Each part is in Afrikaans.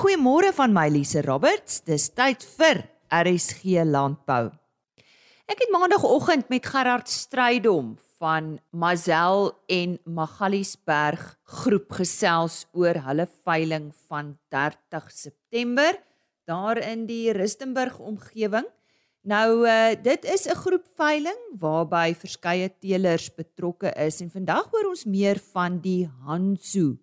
goeiemôre van my Lise Roberts. Dis tyd vir RSG Landbou. Ek het maandagooggend met Gerard Strydom van Mazel en Magaliesberg groep gesels oor hulle veiling van 30 September daar in die Rustenburg omgewing. Nou uh, dit is 'n groep veiling waarby verskeie teelers betrokke is en vandag hoor ons meer van die Hansu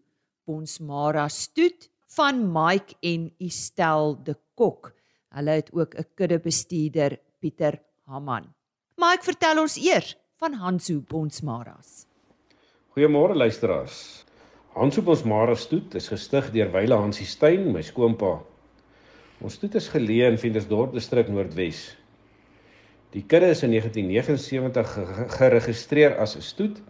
Bonsmara stoet van Mike en Estel de Kok. Hulle het ook 'n kuddebestuurder Pieter Haman. Mike, vertel ons eers van Hansu Bonsmaras. Goeiemôre luisteraars. Hansu Bonsmaras stoet is gestig deur Wyle Hansie Steyn, my skoonpa. Ons stoet is geleë in Ventersdorp distrik Noordwes. Die kudde is in 1979 geregistreer as 'n stoet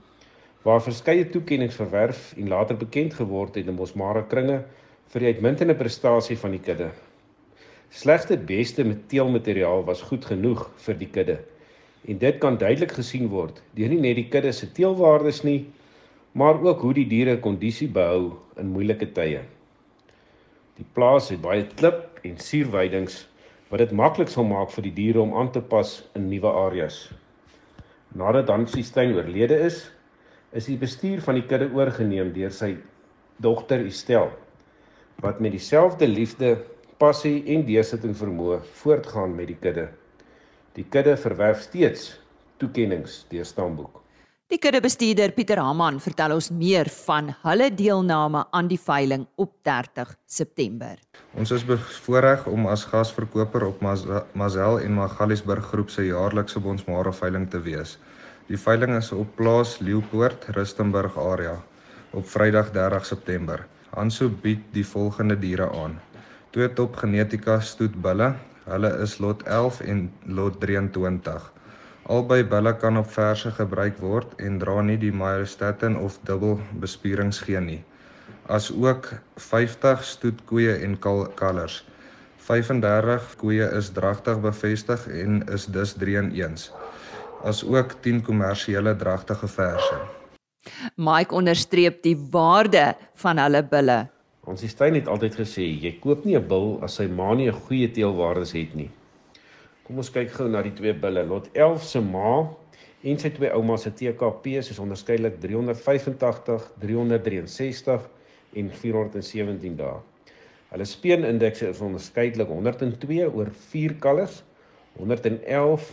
waar verskeie toekenninge verwerf en later bekend geword het in Bosmara kringe vir die uitmuntende prestasie van die kudde. Slegs die beste teelmateriaal was goed genoeg vir die kudde. En dit kan duidelik gesien word deur nie net die kudde se teelwaardes nie, maar ook hoe die diere kondisie behou in moeilike tye. Die plaas het baie klip en suurweidings wat dit maklik sal maak vir die diere om aan te pas in nuwe areas. Nadat Dansie Steyn oorlede is, is die bestuur van die kudde oorgeneem deur sy dogter Estel wat met dieselfde liefde, passie en deursetting vermoë voortgaan met die kudde. Die kudde verwerf steeds toekenninge deur Stamboek. Die kuddebestuurder Pieter Haman vertel ons meer van hulle deelname aan die veiling op 30 September. Ons is bevoorreg om as gasverkoper op Mazel en Magaliesberg groep se jaarlikse Bonsmara veiling te wees. Die veiling is op plaas Leeupoort, Rustenburg area op Vrydag 30 September. Hanso bied die volgende diere aan. Twee top genetika stoetbulle. Hulle is lot 11 en lot 23. Albei bulle kan op verse gebruik word en dra nie die myostatin of dubbel bespieringskeen nie. As ook 50 stoetkoeie en kalvers. 35 koeie is dragtig bevestig en is dus 3 in 1. As ook 10 kommersiële dragtige verse. Mike onderstreep die waarde van hulle bulle. Ons Steyn het altyd gesê jy koop nie 'n bil as sy ma nie 'n goeie teelwaardes het nie. Kom ons kyk gou na die twee bulle. Lot 11 se ma en sy twee oumas se TKP's is onderskeidelik 385, 363 en 417 dae. Hulle speenindekse is onderskeidelik 102 oor 4 kalvers, 111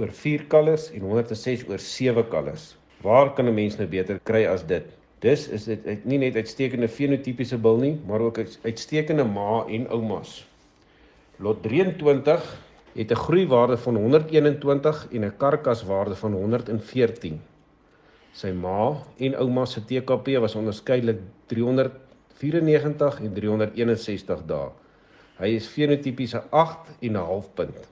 oor 4 kalvers en 106 oor 7 kalvers. Waar kan 'n mens nou beter kry as dit? Dis is dit nie net uitstekende fenotipiese bil nie, maar ook uitstekende ma en oumas. Lot 23 het 'n groeiwaarde van 121 en 'n karkaswaarde van 114. Sy ma en ouma se TKP was onderskeidelik 394 en 361 dae. Hy is fenotipiese 8 en 'n half punt.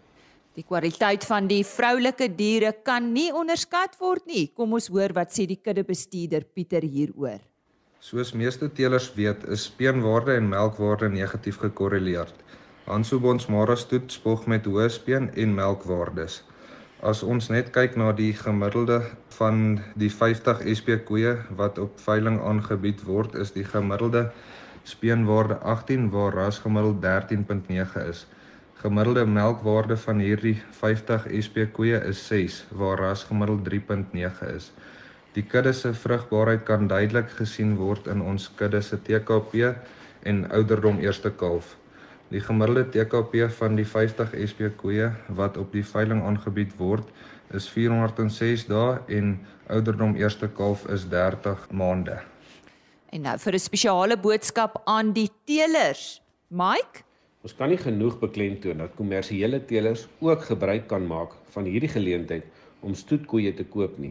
Die kwaliteit van die vroulike diere kan nie onderskat word nie. Kom ons hoor wat sê die kuddebestuurder Pieter hieroor. Soos meeste teelers weet, is speenwaarde en melkwaarde negatief gekorreleer. Hansobons Maras toet spog met hoë speen en melkwaardes. As ons net kyk na die gemiddelde van die 50 SP koeie wat op veiling aangebied word, is die gemiddelde speenwaarde 18 waar ras gemiddeld 13.9 is. Gemiddelde melkwaarde van hierdie 50 SP koeie is 6 waar ras gemiddeld 3.9 is. Die kudde se vrugbaarheid kan duidelik gesien word in ons kudde se TKP en ouderdom eerste kalf. Die gemiddelde TKP van die 50 SP koeie wat op die veiling aangebied word, is 406 dae en ouderdom eerste kalf is 30 maande. En nou vir 'n spesiale boodskap aan die teelers. Mike Ons kan nie genoeg beklemtoon dat kommersiële teelers ook gebruik kan maak van hierdie geleentheid om stoetkoeie te koop nie.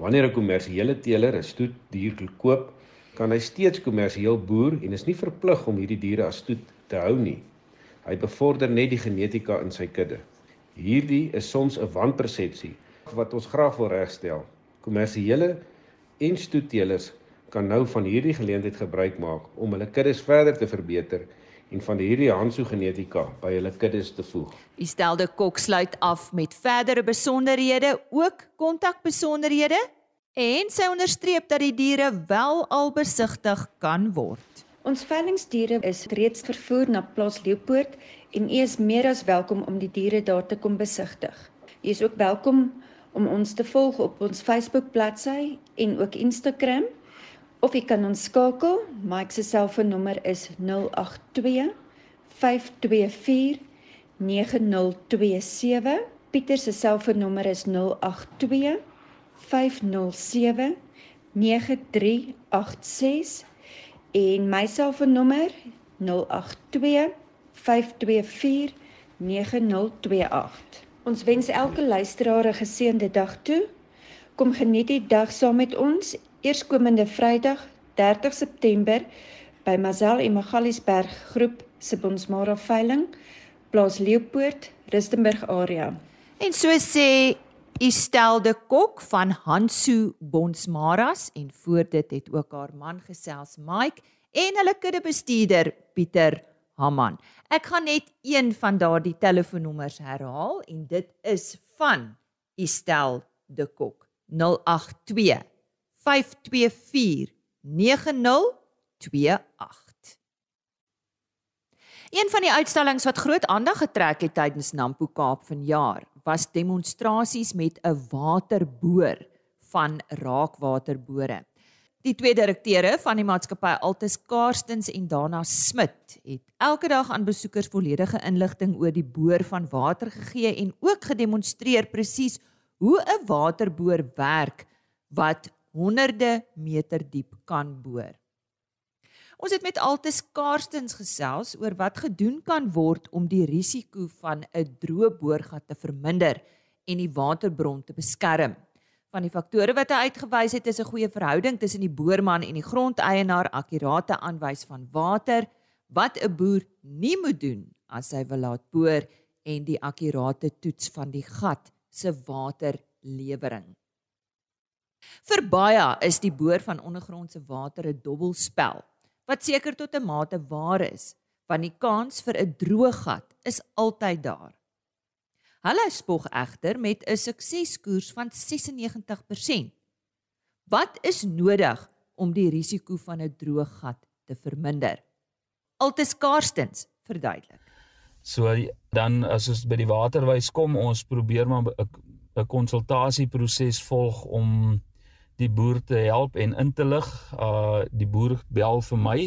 Wanneer 'n kommersiële teeler 'n stoetdier koop, kan hy steeds kommersieel boer en is nie verplig om hierdie diere as stoet te hou nie. Hy bevorder net die genetika in sy kudde. Hierdie is soms 'n wanpersepsie wat ons graag wil regstel. Kommersiële en stoetteelers kan nou van hierdie geleentheid gebruik maak om hulle kuddes verder te verbeter en van hierdie Hanso genetika by hulle kuddes te voeg. Die stelde kok sluit af met verdere besonderhede, ook kontakbesonderhede en sy onderstreep dat die diere wel al besigtig kan word. Ons veilingdiere is reeds vervoer na Plaas Leeupoort en u is meer as welkom om die diere daar te kom besigtig. U is ook welkom om ons te volg op ons Facebook bladsy en ook Instagram of jy kan ons skakel. Mike se selfoonnommer is 082 524 9027. Pieter se selfoonnommer is 082 507 9386 en my selfoonnommer 082 524 9028. Ons wens elke luisteraar 'n geseënde dag toe. Kom geniet die dag saam met ons eerskomende Vrydag 30 September by Mazel en Magaliesberg groep se Bonsmara veiling plaas Leeupoort Rustenburg area. En so sê Estelde Kok van Hansu Bonsmaras en voor dit het ook haar man gesels Mike en hulle kuddebestuurder Pieter Haman. Ek gaan net een van daardie telefoonnommers herhaal en dit is van Estel de Kok 082 524 9028. Een van die uitstallings wat groot aandag getrek het tydens Nampo Kaap vanjaar was demonstrasies met 'n waterboor van raakwaterbore. Die twee direkteure van die maatskappy Altus Karstens en Dana Smit het elke dag aan besoekers volledige inligting oor die boor van water gegee en ook gedemonstreer presies hoe 'n waterboor werk wat honderde meter diep kan boor. Ons het met Altus Karstens gesels oor wat gedoen kan word om die risiko van 'n droë boorgat te verminder en die waterbron te beskerm. Van die faktore wat hy uitgewys het is 'n goeie verhouding tussen die boerman en die grondeienaar, akkurate aanwys van water, wat 'n boer nie moet doen as hy wil laat boor en die akkurate toets van die gat se waterlewering. Vir baie is die boor van ondergrondse water 'n dobbelspel wat seker tot 'n mate waar is, want die kans vir 'n droë gat is altyd daar. Hulle spog egter met 'n sukseskoers van 96%. Wat is nodig om die risiko van 'n droë gat te verminder? Altes Karstens verduidelik. So dan as ons by die waterwys kom, ons probeer maar 'n konsultasieproses volg om die boer te help en in te lig. Uh die boer bel vir my.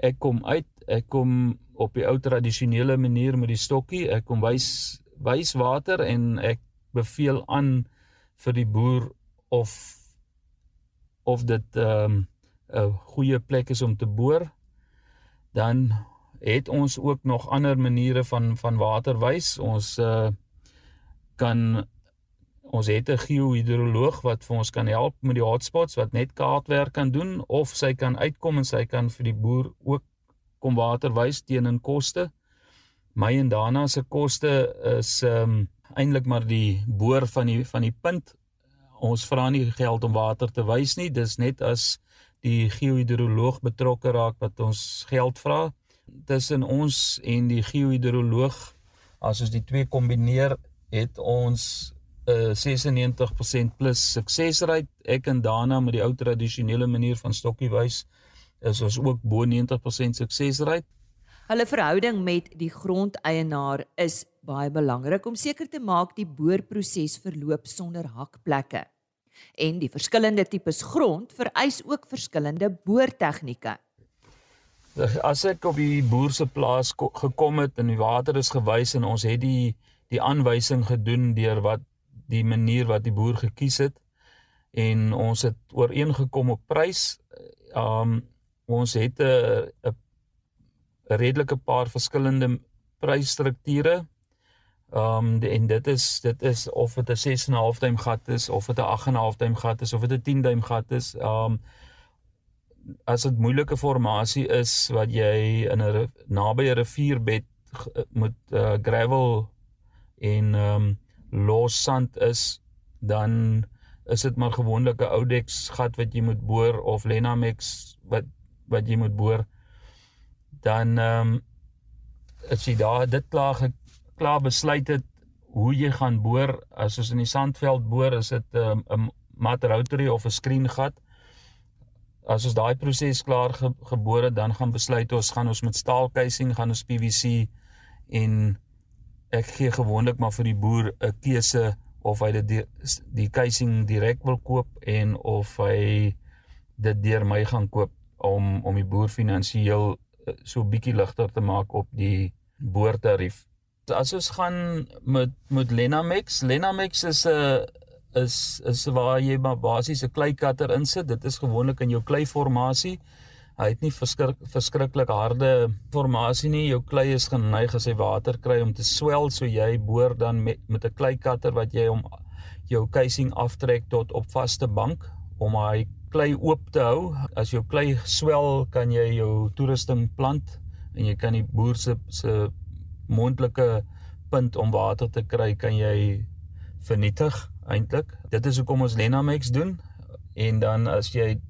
Ek kom uit, ek kom op die ou tradisionele manier met die stokkie. Ek kom wys wys water en ek beveel aan vir die boer of of dit 'n um, 'n goeie plek is om te boor. Dan het ons ook nog ander maniere van van water wys. Ons uh kan ons het 'n geohidroloog wat vir ons kan help met die hotspots wat net kaartwerk kan doen of sy kan uitkom en sy kan vir die boer ook kom water wys teen in koste my en Dana se koste is ehm um, eintlik maar die boor van die van die punt. Ons vra nie geld om water te wys nie. Dis net as die geohidroloog betrokke raak wat ons geld vra. Tussen ons en die geohidroloog as ons die twee kombineer, het ons 'n uh, 96% plus suksesrate. Ek en Dana met die ou tradisionele manier van stokkie wys is ons ook bo 90% suksesrate. Hulle verhouding met die grondeienaar is baie belangrik om seker te maak die boorproses verloop sonder hakplekke. En die verskillende tipes grond vereis ook verskillende boortegnieke. As ek op die boer se plaas gekom het en die water is gewys en ons het die die aanwysing gedoen deur wat die manier wat die boer gekies het en ons het ooreengekom op prys. Um ons het 'n 'n 'n redelike paar verskillende prysstrukture. Um, en dit is dit is of dit 'n 6 en 'n half duim gat is of dit 'n 8 en 'n half duim gat is of dit 'n 10 duim gat is. Um, as dit moeilike formasie is wat jy in 'n naby 'n rivierbed moet uh, gravel en ehm um, los sand is, dan is dit maar gewoonlik 'n Oudex gat wat jy moet boor of Lenamex wat wat jy moet boor. Dan ehm um, as jy daar dit klaar klaar besluit het hoe jy gaan boor as ons in die sandveld boor is dit 'n um, mat rotary of 'n screen gat. As ons daai proses klaar ge, geboor het, dan gaan besluit ons gaan ons met staalkeising, gaan ons PVC en ek gee gewoonlik maar vir die boer 'n keuse of hy dit die, die keising direk wil koop en of hy dit deur my gaan koop om om die boer finansiëel eh, so bietjie ligter te maak op die boortarief. As ons gaan met met Lenamex, Lenamex is 'n is is waar jy maar basies 'n kleikatter insit. Dit is gewoonlik in jou kleiformasie. Hy het nie verskrik, verskriklik harde formasie nie. Jou klei is geneig as hy water kry om te swel, so jy boor dan met met 'n kleikatter wat jy om jou casing aftrek tot op vaste bank om hy klei oop te hou. As jou klei swel, kan jy jou toerusting plant en jy kan die boer se se mondelike punt om water te kry kan jy vernietig eintlik. Dit is hoekom ons Lenamex doen en dan as jy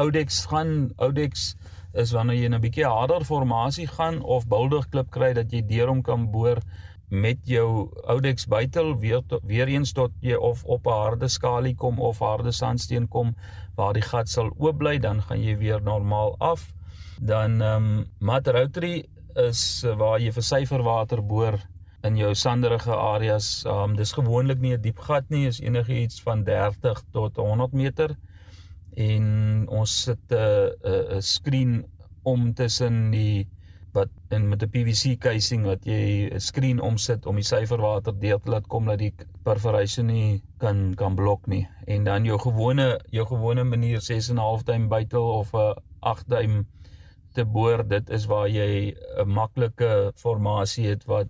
Odex gaan, Odex is wanneer jy 'n bietjie harder formasie gaan of buldig klip kry dat jy deur hom kan boor met jou Odex buitel weer to, weer eens tot jy of op 'n harde skalie kom of harde sandsteen kom waar die gat sal oop bly dan gaan jy weer normaal af. Dan ehm um, mat rotary is waar jy vir syferwater boor in jou sanderige areas. Um dis gewoonlik nie 'n diep gat nie, is enige iets van 30 tot 100 meter. En ons sit 'n 'n skreen om tussen die wat in met 'n PVC casing wat jy 'n skreen omsit om die syferwater deur te laat kom dat die perforation nie kan kan blok nie. En dan jou gewone jou gewone manier 6 en 'n half duim buitel of 'n 8 duim te boor, dit is waar jy 'n maklike formasie het wat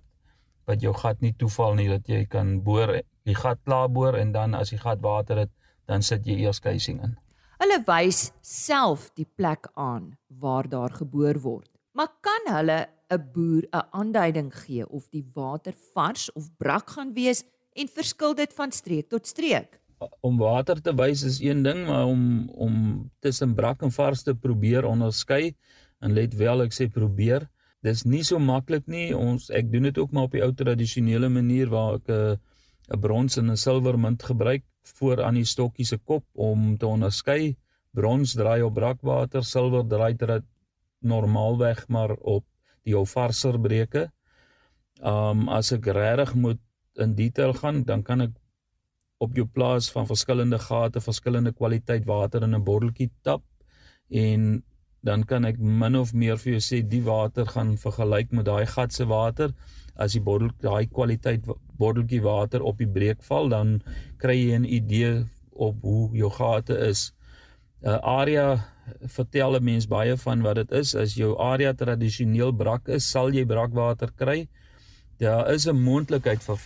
wat jou gat nie toeval nie dat jy kan boor die gat klaar boor en dan as die gat water het dan sit jy eers casing in. Hulle wys self die plek aan waar daar geboor word. Maar kan hulle 'n boer 'n aanduiding gee of die water vars of brak gaan wees en verskil dit van streek tot streek? Om water te wys is een ding, maar om om tussen brak en vars te probeer onderskei en let wel ek sê probeer dis nie so maklik nie. Ons ek doen dit ook maar op die ou tradisionele manier waar ek 'n 'n brons en 'n silwer munt gebruik voor aan die stokkie se kop om te onderskei. Brons draai op brakwater, silwer draai dit normaalweg maar op die ou varser breuke. Um as ek regtig moet in detail gaan, dan kan ek op jou plaas van verskillende gate, verskillende kwaliteit water in 'n botteltjie tap en dan kan ek min of meer vir jou sê die water gaan vergelyk met daai gat se water as die bottel daai kwaliteit botteltjie water op die breek val dan kry jy 'n idee op hoe jou gate is. 'n uh, Area vertel 'n mens baie van wat dit is as jou area tradisioneel brak is, sal jy brakwater kry. Daar is 'n moontlikheid vir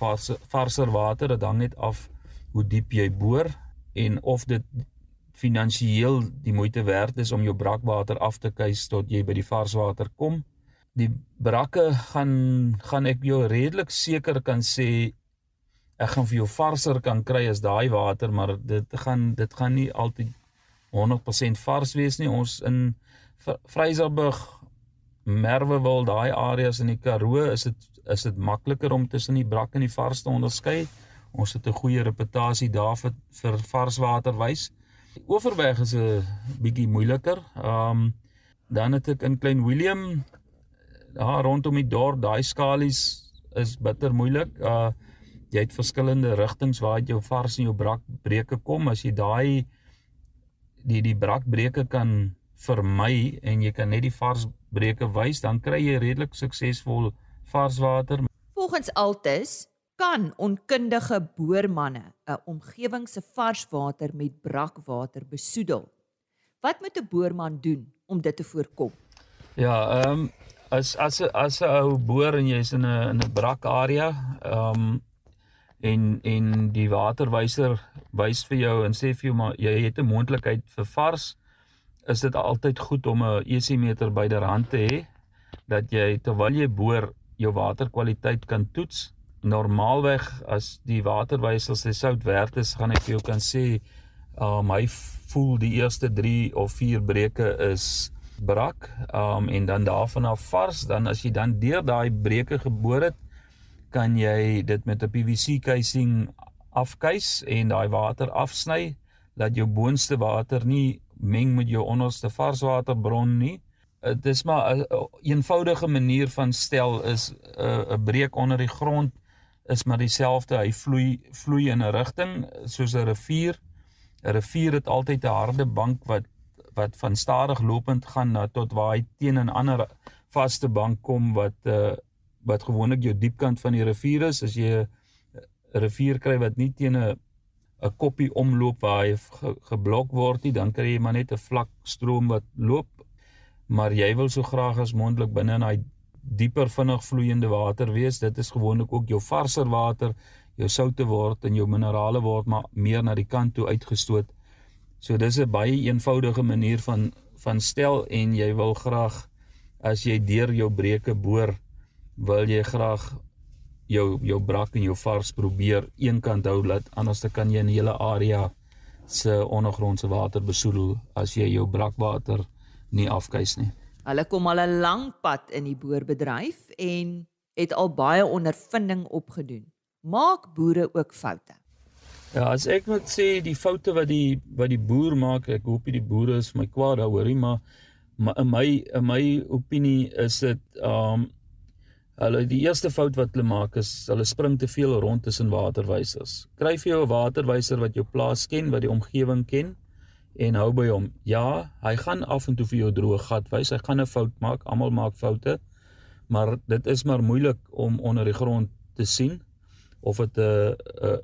varser water, dit hang net af hoe diep jy boor en of dit finansiëel die moeite werd is om jou brakwater af te keis tot jy by die varswater kom. Die brakke gaan gaan ek jou redelik seker kan sê ek gaan vir jou varser kan kry as daai water, maar dit gaan dit gaan nie altyd 100% vars wees nie. Ons in Vryselburg, Merwewil, daai areas in die Karoo is dit is dit makliker om tussen die brak en die vars te onderskei. Ons het 'n goeie reputasie daar vir, vir varswater wys. Oorweg is 'n bietjie moeiliker. Um, dan het ek in Klein Willem daar rondom die dorp, daai skalies is bitter moeilik. Uh jy het verskillende rigtings waar jy jou vars en jou brakbreuke kom. As jy daai die die brakbreuke kan vermy en jy kan net die vars breuke wys, dan kry jy redelik suksesvol varswater. Volgens Altus kan onkundige boormanne 'n omgewing se varswater met brakwater besoedel. Wat moet 'n boorman doen om dit te voorkom? Ja, ehm um, as as as 'n ou boor en jy's in 'n in 'n brak area, ehm um, en en die waterwyser wys vir jou en sê vir jou maar jy het 'n moontlikheid vir vars, is dit altyd goed om 'n EC meter byderhand te hê dat jy terwyl jy boor jou waterkwaliteit kan toets? Normaalweg as die waterwysel sy sout werd is, gaan ek vir jou kan sê, um hy voel die eerste 3 of 4 breuke is brak, um en dan daarvan af vars, dan as jy dan deur daai breuke geboor het, kan jy dit met 'n PVC casing afkeis en daai water afsny, dat jou boonste water nie meng met jou onderste varswaterbron nie. Dit is maar 'n eenvoudige manier van stel is 'n 'n breek onder die grond is maar dieselfde. Hy vloei vloei in 'n rigting soos 'n rivier. 'n Rivier het altyd 'n harde bank wat wat van stadig lopend gaan na tot waar hy teen 'n ander vaste bank kom wat uh wat gewoonlik jou diepkant van die rivier is. As jy 'n rivier kry wat nie teen 'n 'n koppie omloop waar hy ge, geblok word nie, dan kry jy maar net 'n vlak stroom wat loop. Maar jy wil so graag as moontlik binne in daai dieper vinnig vloeiende water wees. Dit is gewoonlik ook jou varser water, jou soutte word en jou minerale word maar meer na die kant toe uitgestoot. So dis 'n baie eenvoudige manier van van stel en jy wil graag as jy deur jou breuke boor, wil jy graag jou jou brak en jou vars probeer eenkant hou laat anders dan kan jy 'n hele area se ondergrondse water besoedel as jy jou brakwater nie afkeis nie. Hulle kom al 'n lang pad in die boerbedryf en het al baie ondervinding opgedoen. Maak boere ook foute? Ja, as ek moet sê die foute wat die wat die boer maak, ek hoop die boere is my kwaad daaroor, maar maar in my in my opinie is dit um hulle die eerste fout wat hulle maak is hulle spring te veel rond tussen waterwysers. Kry vir jou 'n waterwyser wat jou plaas ken, wat die omgewing ken en hou by hom. Ja, hy gaan af en toe vir jou droë gat wys. Hy gaan 'n fout maak. Almal maak foute. Maar dit is maar moeilik om onder die grond te sien of dit 'n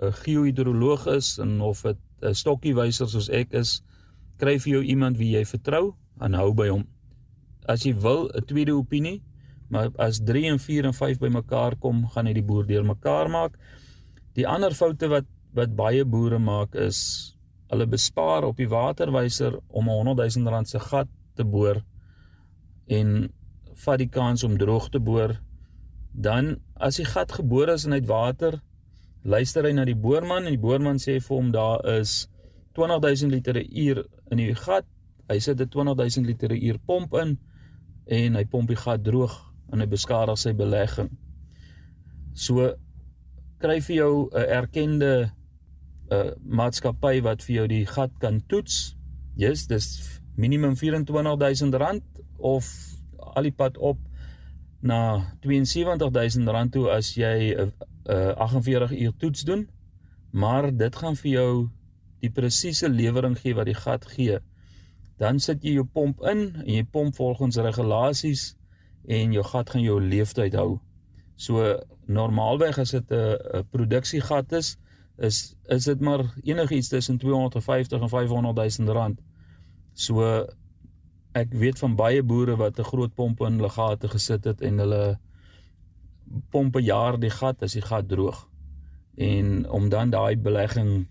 'n geohidroloog is en of dit 'n stokkiewyser soos ek is. Kry vir jou iemand wie jy vertrou en hou by hom. As jy wil 'n tweede opinie, maar as 3 en 4 en 5 bymekaar kom, gaan hy die boer deurmekaar maak. Die ander foute wat wat baie boere maak is hulle bespaar op die waterwyser om 'n 100 000 rand se gat te boor en vat die kans om droog te boor dan as die gat geboor is en uit water luister hy na die boorman en die boorman sê vir hom daar is 20000 liter per uur in die gat hy sit 'n 20000 liter per uur pomp in en hy pomp die gat droog en hy beskadig sy belegging so kry vir jou 'n erkende uh, maatskappy wat vir jou die gat kan toets. Yes, dis minimum R24000 of al die pad op na R72000 toe as jy 'n uh, uh, 48 uur toets doen. Maar dit gaan vir jou die presiese lewering gee wat die gat gee. Dan sit jy jou pomp in en jy pomp volgens regulasies en jou gat gaan jou leeftyd hou. So normaalweg as dit 'n produksiegat is, is is dit maar enigiets tussen 250 en 500 000 rand. So ek weet van baie boere wat 'n groot pomp in hulle gate gesit het en hulle pomp 'n jaar die gat as die gat droog. En om dan daai belegging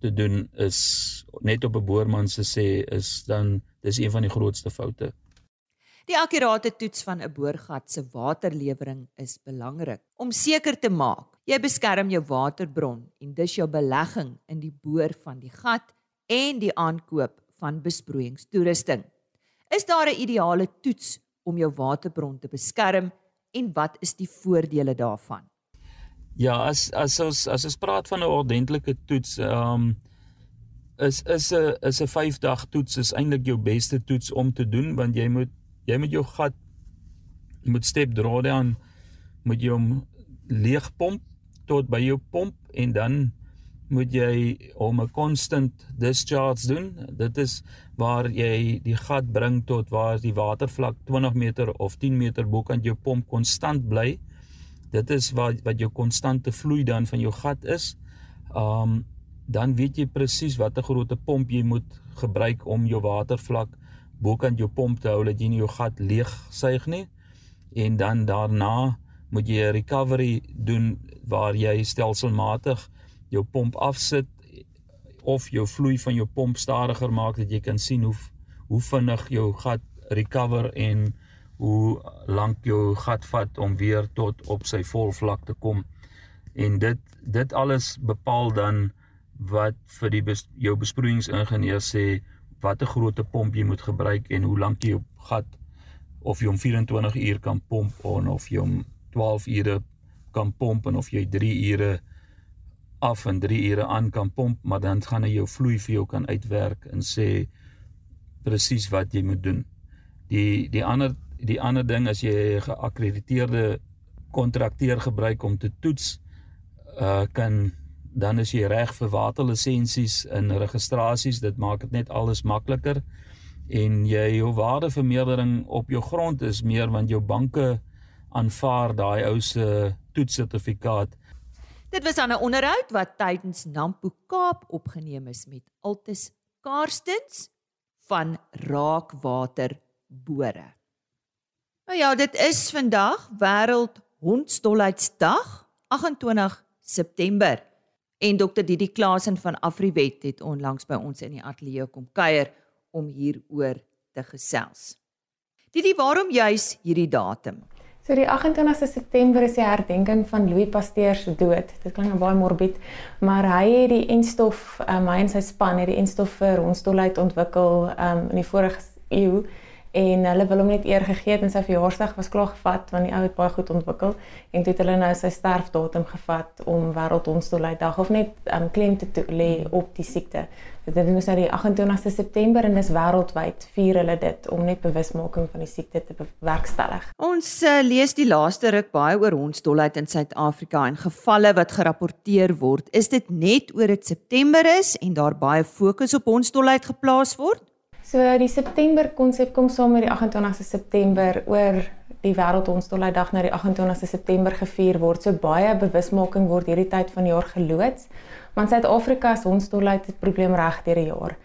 te doen is net op 'n boerman se sê is dan dis een van die grootste foute. Die akkurate toets van 'n boorgat se waterlewering is belangrik om seker te maak jy beskerm jou waterbron en dis jou belegging in die boor van die gat en die aankoop van besproeiingstoerusting. Is daar 'n ideale toets om jou waterbron te beskerm en wat is die voordele daarvan? Ja, as as ons as ons praat van 'n ordentlike toets, ehm um, is is 'n is 'n 5 dag toets is eintlik jou beste toets om te doen want jy moet jy moet jou gat jy moet step drawdown moet jy hom leeg pomp tot by jou pomp en dan moet jy hom 'n constant discharge doen. Dit is waar jy die gat bring tot waar die watervlak 20 meter of 10 meter bokant jou pomp konstant bly. Dit is wat wat jou konstante vloei dan van jou gat is. Um dan weet jy presies watter grootte pomp jy moet gebruik om jou watervlak bokant jou pomp te hou dat jy nie jou gat leeg suig nie. En dan daarna moet jy 'n recovery doen waar jy stelselmatig jou pomp afsit of jou vloei van jou pomp stadiger maak dat jy kan sien hoe hoe vinnig jou gat recover en hoe lank jou gat vat om weer tot op sy volvlak te kom. En dit dit alles bepaal dan wat vir die bes, jou besproeiingsingenieur sê watter grootte pomp jy moet gebruik en hoe lank jy op gat of jy hom 24 uur kan pomp of jy hom 12 ure kan pomp en of jy 3 ure af en 3 ure aan kan pomp, maar dan gaan hy jou vloei vir jou kan uitwerk en sê presies wat jy moet doen. Die die ander die ander ding as jy 'n geakkrediteerde kontrakteur gebruik om te toets, uh kan dan is jy reg vir waterlisensies en registrasies. Dit maak dit net alles makliker en jy jou waardevermeerdering op jou grond is meer want jou banke aanvaar daai ou se toetssertifikaat. Dit was 'n onderhoud wat tydens Nampo Kaap opgeneem is met Altus Karstens van Raakwater Bore. Nou ja, dit is vandag wêreld hondstolheidsdag, 28 September. En Dr Didi Klasen van Afriwet het onlangs by ons in die ateljee kom kuier om hieroor te gesels. Didi, waarom juis hierdie datum? So die 28ste September is die herdenking van Louis Pasteur se dood. Dit klink baie morbied, maar hy het die enstof, um, hy en sy span het die enstof vir hondstolheid ontwikkel um, in die vorige eeu en hulle wil hom net eer gegee het en sy verjaarsdag was klaar gevat want die ou het baie goed ontwikkel en toe het hulle nou sy sterfdatum gevat om wêreld hondstolheiddag of net um, klem te lê op die siekte. Dit is nou die 28ste September en dis wêreldwyd vier hulle dit om net bewusmaking van die siekte te bewerkstellig. Ons uh, lees die laaste ruk baie oor hondsdolheid in Suid-Afrika en gevalle wat gerapporteer word. Is dit net oor dit September is en daar baie fokus op hondsdolheid geplaas word? So die September konsep kom saam met die 28ste September oor die wêreldhondstolheiddag na die 28ste September gevier word. So baie bewusmaking word hierdie tyd van die jaar geloods. Want Suid-Afrika se hondstolheid het probleem reg deur die jaar.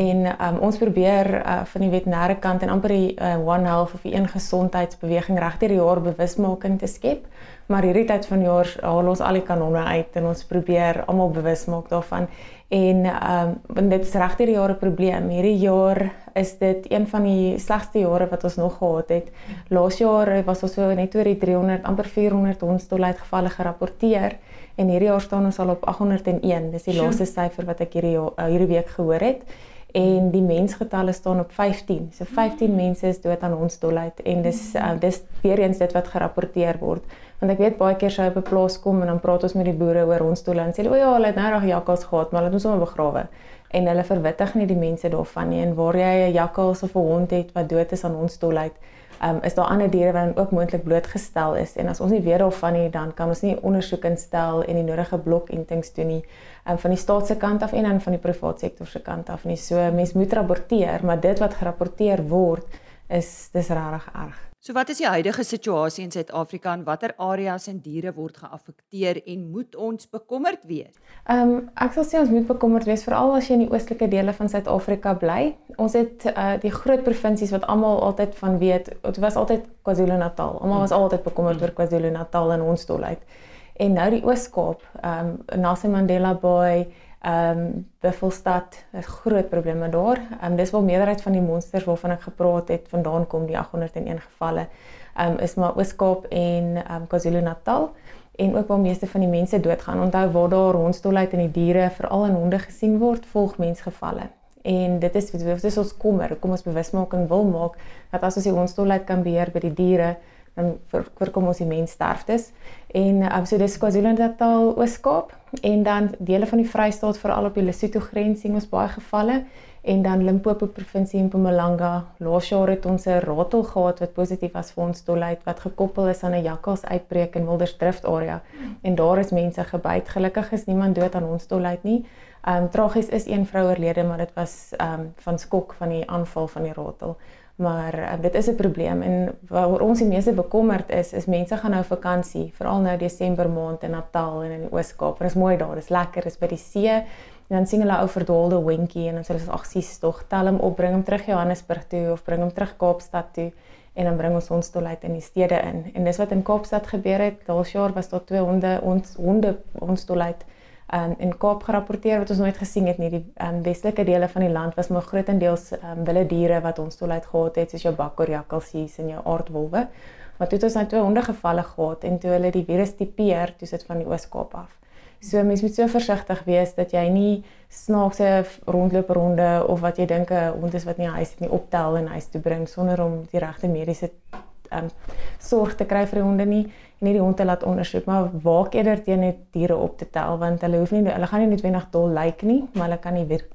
En um, ons probeer uh, van die veterinêre kant en amper die uh, One Health of die een gesondheidsbeweging reg deur die jaar bewusmaking te skep. Maar hierdie tyd van jaar haal ons al die kanonne uit en ons probeer almal bewus maak daarvan. En ehm um, dit is reg deur die jare probleem. Hierdie jaar is dit een van die slegste jare wat ons nog gehad het. Laas jaar was ons so net oor die 300 amper 400 hondstolheid gevalle gerapporteer en hierdie jaar staan ons al op 801. Dis die laaste syfer wat ek hierdie uh, hierdie week gehoor het. En die mensgetalle staan op 15. So 15 mense is dood aan hondsdolheid en dis uh, dis weer eens dit wat gerapporteer word. Want ek weet baie keer sy op 'n plaas kom en dan praat ons met die boere oor hondsdolheid en sê o ja, hulle het nou reg jakkals gehad, maar hulle het ons sommer begrawe. En hulle verwittig nie die mense daarvan nie en waar jy 'n jakkals of 'n hond het wat dood is aan hondsdolheid, um, is daar ander diere wat ook moontlik blootgestel is? En as ons nie weet daarvan nie dan kan ons nie ondersoek instel en die nodige blokentings doen nie. Um, van die staat se kant af en dan van die private sektor se kant af nie. So mens moet rapporteer maar dit wat gerapporteer word is dis regtig erg So wat is die huidige situasie in Suid-Afrika en watter areas en diere word geaffekteer en moet ons bekommerd wees? Ehm um, ek sal sê ons moet bekommerd wees veral as jy in die oostelike dele van Suid-Afrika bly. Ons het uh, die groot provinsies wat almal altyd van weet, dit was altyd KwaZulu-Natal. Almal was altyd bekommerd oor KwaZulu-Natal en ons dolheid. En nou die Oos-Kaap, ehm um, Nelson Mandela Bay, ehm um, Buffelstad is groot probleme daar. Ehm um, dis wel meerderheid van die monsters waarvan ek gepraat het vandaan kom die 801 gevalle. Ehm um, is maar Oos-Kaap en ehm um, KwaZulu-Natal en ook waar meeste van die mense doodgaan. Onthou waar daar hondstolheid in die diere veral in honde gesien word, volg mensgevalle. En dit is dit is ons kommer, kom ons bewusmaking wil maak dat as ons die hondstolheid kan beheer by die diere, dan voorkom ons die menssterftes. En um, so dis KwaZulu-Natal, Oos-Kaap en dan dele van die Vrystaat veral op die Lesotho grens sien ons baie gevalle en dan Limpopo provinsie en Mpumalanga. Laas jaar het ons 'n ratel gehad wat positief was vir ons dolheid wat gekoppel is aan 'n jakkals uitbreek in Wildersdrift area en daar is mense gebyt. Gelukkig is niemand dood aan ons dolheid nie. Ehm um, tragies is een vrou oorlede, maar dit was ehm um, van skok van die aanval van die ratel. Maar uh, dit is 'n probleem en waar ons die meeste bekommerd is, is mense gaan nou vakansie, veral nou Desember maand en Natal en in die Oos-Kaap. Dit is mooi daar, dit is lekker, dit is by die see. En dan sien hulle ou verdwaalde hondjie en dan sê hulle ag sies tog, tel hom op, bring hom terug Johannesburg toe of bring hom terug Kaapstad toe en dan bring ons ons tolheid in die stede in. En dis wat in Kaapstad gebeur het. Daal jaar was daar twee honde ons honde ons tolheid um, in Kaap gerapporteer wat ons nooit gesien het nie. Die um, westelike dele van die land was maar grootendeels um, wilde diere wat ons toe uit gehad het, soos jou bakkorjakkalsies en jou aardwolwe. Maar toe het ons nou twee honde gevalle gehad en toe hulle die virus tipeer, toe sit van die Oos-Kaap af. So mens moet so versigtig wees dat jy nie snaakse rondloopronde of wat jy dink 'n hond is wat nie huis het nie optel en huis toe bring sonder om die regte mediese um, sorg te kry vir die honde nie en nie die honde laat ondersoek maar waak eerder teen net diere op te tel want hulle hoef nie hulle gaan nie noodwendig dol lyk like nie maar hulle kan nie weer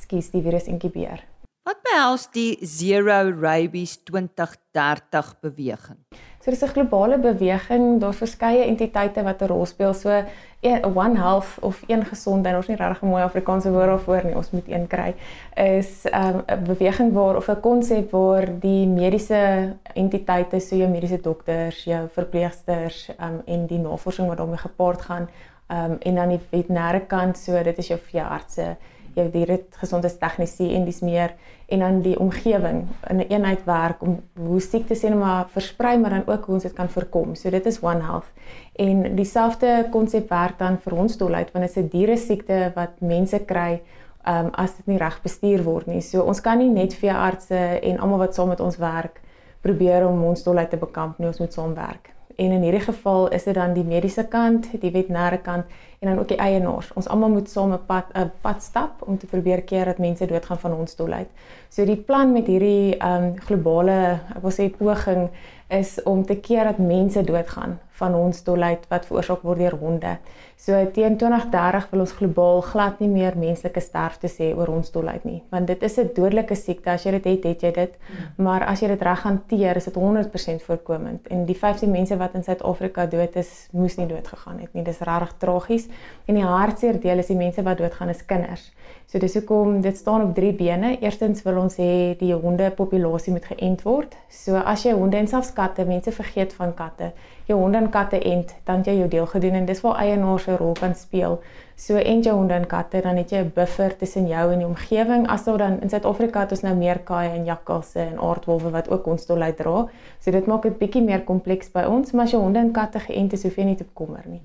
skuis die virus inkubeer. Wat behels die Zero Rabies 2030 beweging? So dis 'n globale beweging, daar's verskeie entiteite wat 'n rol speel. So een One Health of een gesondheid, ons nie regtig 'n mooi Afrikaanse woord daarvoor nie, ons moet een kry. Is ehm, 'n um, beweging waar of 'n konsep waar die mediese entiteite, so jou mediese dokters, jou verpleegsters um, en die navorsing wat daarmee gepaard gaan, um, en dan die veterinêre kant, so dit is jou veeartse, jou dieregesondheidstegnisie en dis meer en dan die omgewing in 'n eenheid werk om hoe siektes net maar versprei maar dan ook hoe ons dit kan voorkom. So dit is One Health. En dieselfde konsep werk dan vir ons doelwit want dit is 'n diere siekte wat mense kry um, as dit nie reg bestuur word nie. So ons kan nie net veeartse en almal wat saam met ons werk probeer om ons doelwit te bekamp nie, ons moet saamwerk. En in hierdie geval is dit dan die mediese kant, die veterinêre kant en dan ook die eienaars. Ons almal moet saam 'n pad 'n pad stap om te probeer keer dat mense doodgaan van ons doel uit. So die plan met hierdie um, globale, ek wil sê poging is om te keer dat mense doodgaan van ons dolheid wat veroorsaak word deur honde. So teen 2030 wil ons globaal glad nie meer menslike sterfte sê oor ons dolheid nie, want dit is 'n dodelike siekte. As jy dit het, het jy dit. Maar as jy dit reg hanteer, is dit 100% voorkomend. En die 15 mense wat in Suid-Afrika dood is, moes nie dood gegaan het nie. Dis regtig tragies. En die hartseer deel is die mense wat doodgaan is kinders. So dis hoekom dit staan op drie bene. Eerstens wil ons hê die hondepopulasie moet geënt word. So as jy honde en selfs katte, mense vergeet van katte jou honde en katte ent, dan jy jou deel gedoen en dis waar eienaars 'n rol kan speel. So ent jou honde en katte, dan het jy 'n buffer tussen jou en die omgewing. As daar dan in Suid-Afrika het ons nou meer kaaie en jakkalse en aardwolwe wat ook ons tol uitdra. So dit maak dit bietjie meer kompleks by ons, maar as jou honde en katte geënt is, hoef jy nie te bekommer nie.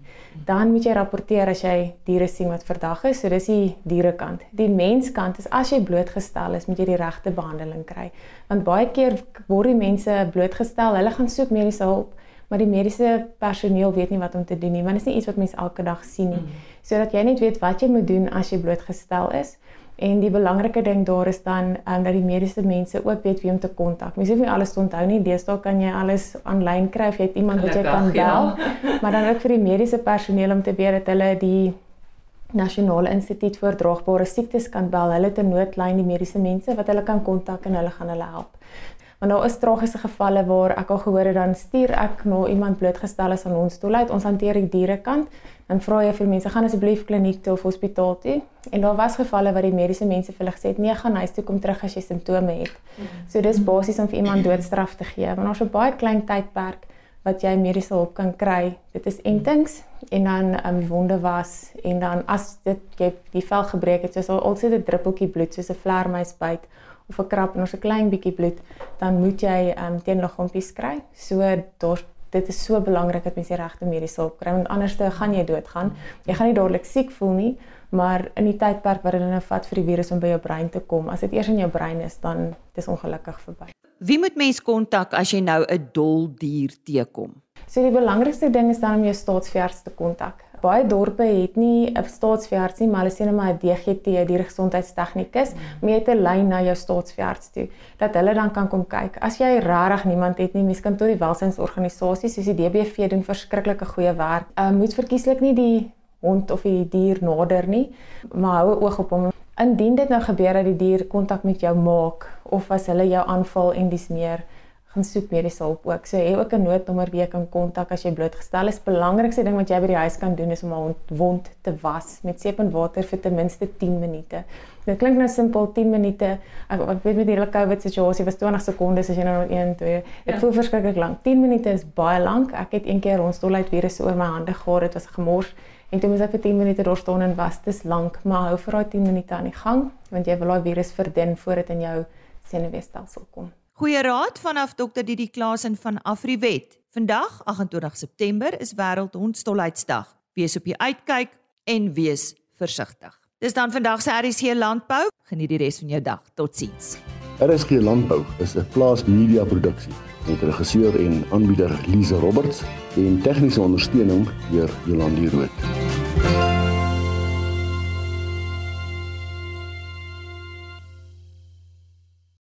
Dan moet jy rapporteer as jy diere sien wat verdag is. So dis die dierekant. Die menskant is as jy blootgestel is, moet jy die regte behandeling kry. Want baie keer word die mense blootgestel, hulle gaan soek mediese hulp maar die mediese personeel weet nie wat om te doen nie want dit is nie iets wat mense elke dag sien nie. Mm. Sodat jy net weet wat jy moet doen as jy blootgestel is. En die belangrike ding daar is dan um, dat die mediese mense ook weet wie om te kontak. Mens hoef nie alles te onthou nie. Deesdae kan jy alles aanlyn kry of jy het iemand wat jy kan bel. Ja. maar dan ook vir die mediese personeel om te weet dat hulle die Nasionale Instituut vir Draagbare Siektes kan bel. Hulle het 'n noodlyn die mediese mense wat hulle kan kontak en hulle gaan hulle help. Want daar is tragiese gevalle waar ek al gehoor het dan stuur ek na nou iemand blootgestel is aan ons toelaat. Ons hanteer die dierekant. Dan vra jy vir mense gaan asseblief kliniek toe of hospitaal toe. En daar was gevalle waar die mediese mense vir hulle gesê het nee, gaan huis toe kom terug as jy simptome het. So dis basies om vir iemand doodstraf te gee. Want het 'n baie klein tydperk wat jy mediese hulp kan kry. Dit is entings en dan um, wonde was en dan as dit jy die vel gebreek het, soos al altyd 'n druppeltjie bloed soos 'n vleermuis byt of 'n krap en ons 'n klein bietjie bloed, dan moet jy ehm um, teenliggaampies kry. So daar dit is so belangrik dat mens die regte mediese hulp kry want anders dan gaan jy doodgaan. Jy gaan nie dadelik siek voel nie, maar in die tydperk wat dit nou vat vir die virus om by jou brein te kom, as dit eers in jou brein is, dan dis ongelukkig verby. Wie moet mens kontak as jy nou 'n dol dier teekom? So die belangrikste ding is dan om jou staatsveearts te kontak baie dorpe het nie 'n staatsveearts nie, maar hulle sê net maar 'n DGT, die gesondheidstegnikus, met 'n lyn na jou staatsveearts toe dat hulle dan kan kom kyk. As jy regtig niemand het nie, mens kan tot die welsynsorganisasies soos die DBV doen verskriklike goeie werk. Uh, moet verkieslik nie die hond of die dier nader nie, maar hou 'n oog op hom. Indien dit nou gebeur dat die dier kontak met jou maak of as hulle jou aanval en dis meer gaan soek mediese hulp ook. So hê ook 'n noodnommer wie jy kan kontak as jy blootgestel is. Belangrikste ding wat jy by die huis kan doen is om 'n wond te was met seep en water vir ten minste 10 minute. Dit klink nou simpel 10 minute. Ek, ek weet met die hele COVID situasie was 20 sekondes as jy nou 1 2. Dit ja. voel verskriklik lank. 10 minute is baie lank. Ek het een keer rondstolheid virus oor my hande gehad. Dit was gemors. En toe moes ek vir 10 minute daar staan en was. Dis lank, maar hou vir daai 10 minute aan die gang want jy wil daai virus verdun voordat dit in jou senuweestelsel kom. Goeie raad vanaf Dr Didi Klasen van Afriwet. Vandag, 28 September, is wêreld hondstolheidsdag. Wees op die uitkyk en wees versigtig. Dis dan vandag se RSC Landbou. Geniet die res van jou dag. Totsiens. RSC Landbou is 'n plaas media produksie met regisseur en aanbieder Lize Roberts en tegniese ondersteuning deur Jolande Rooi.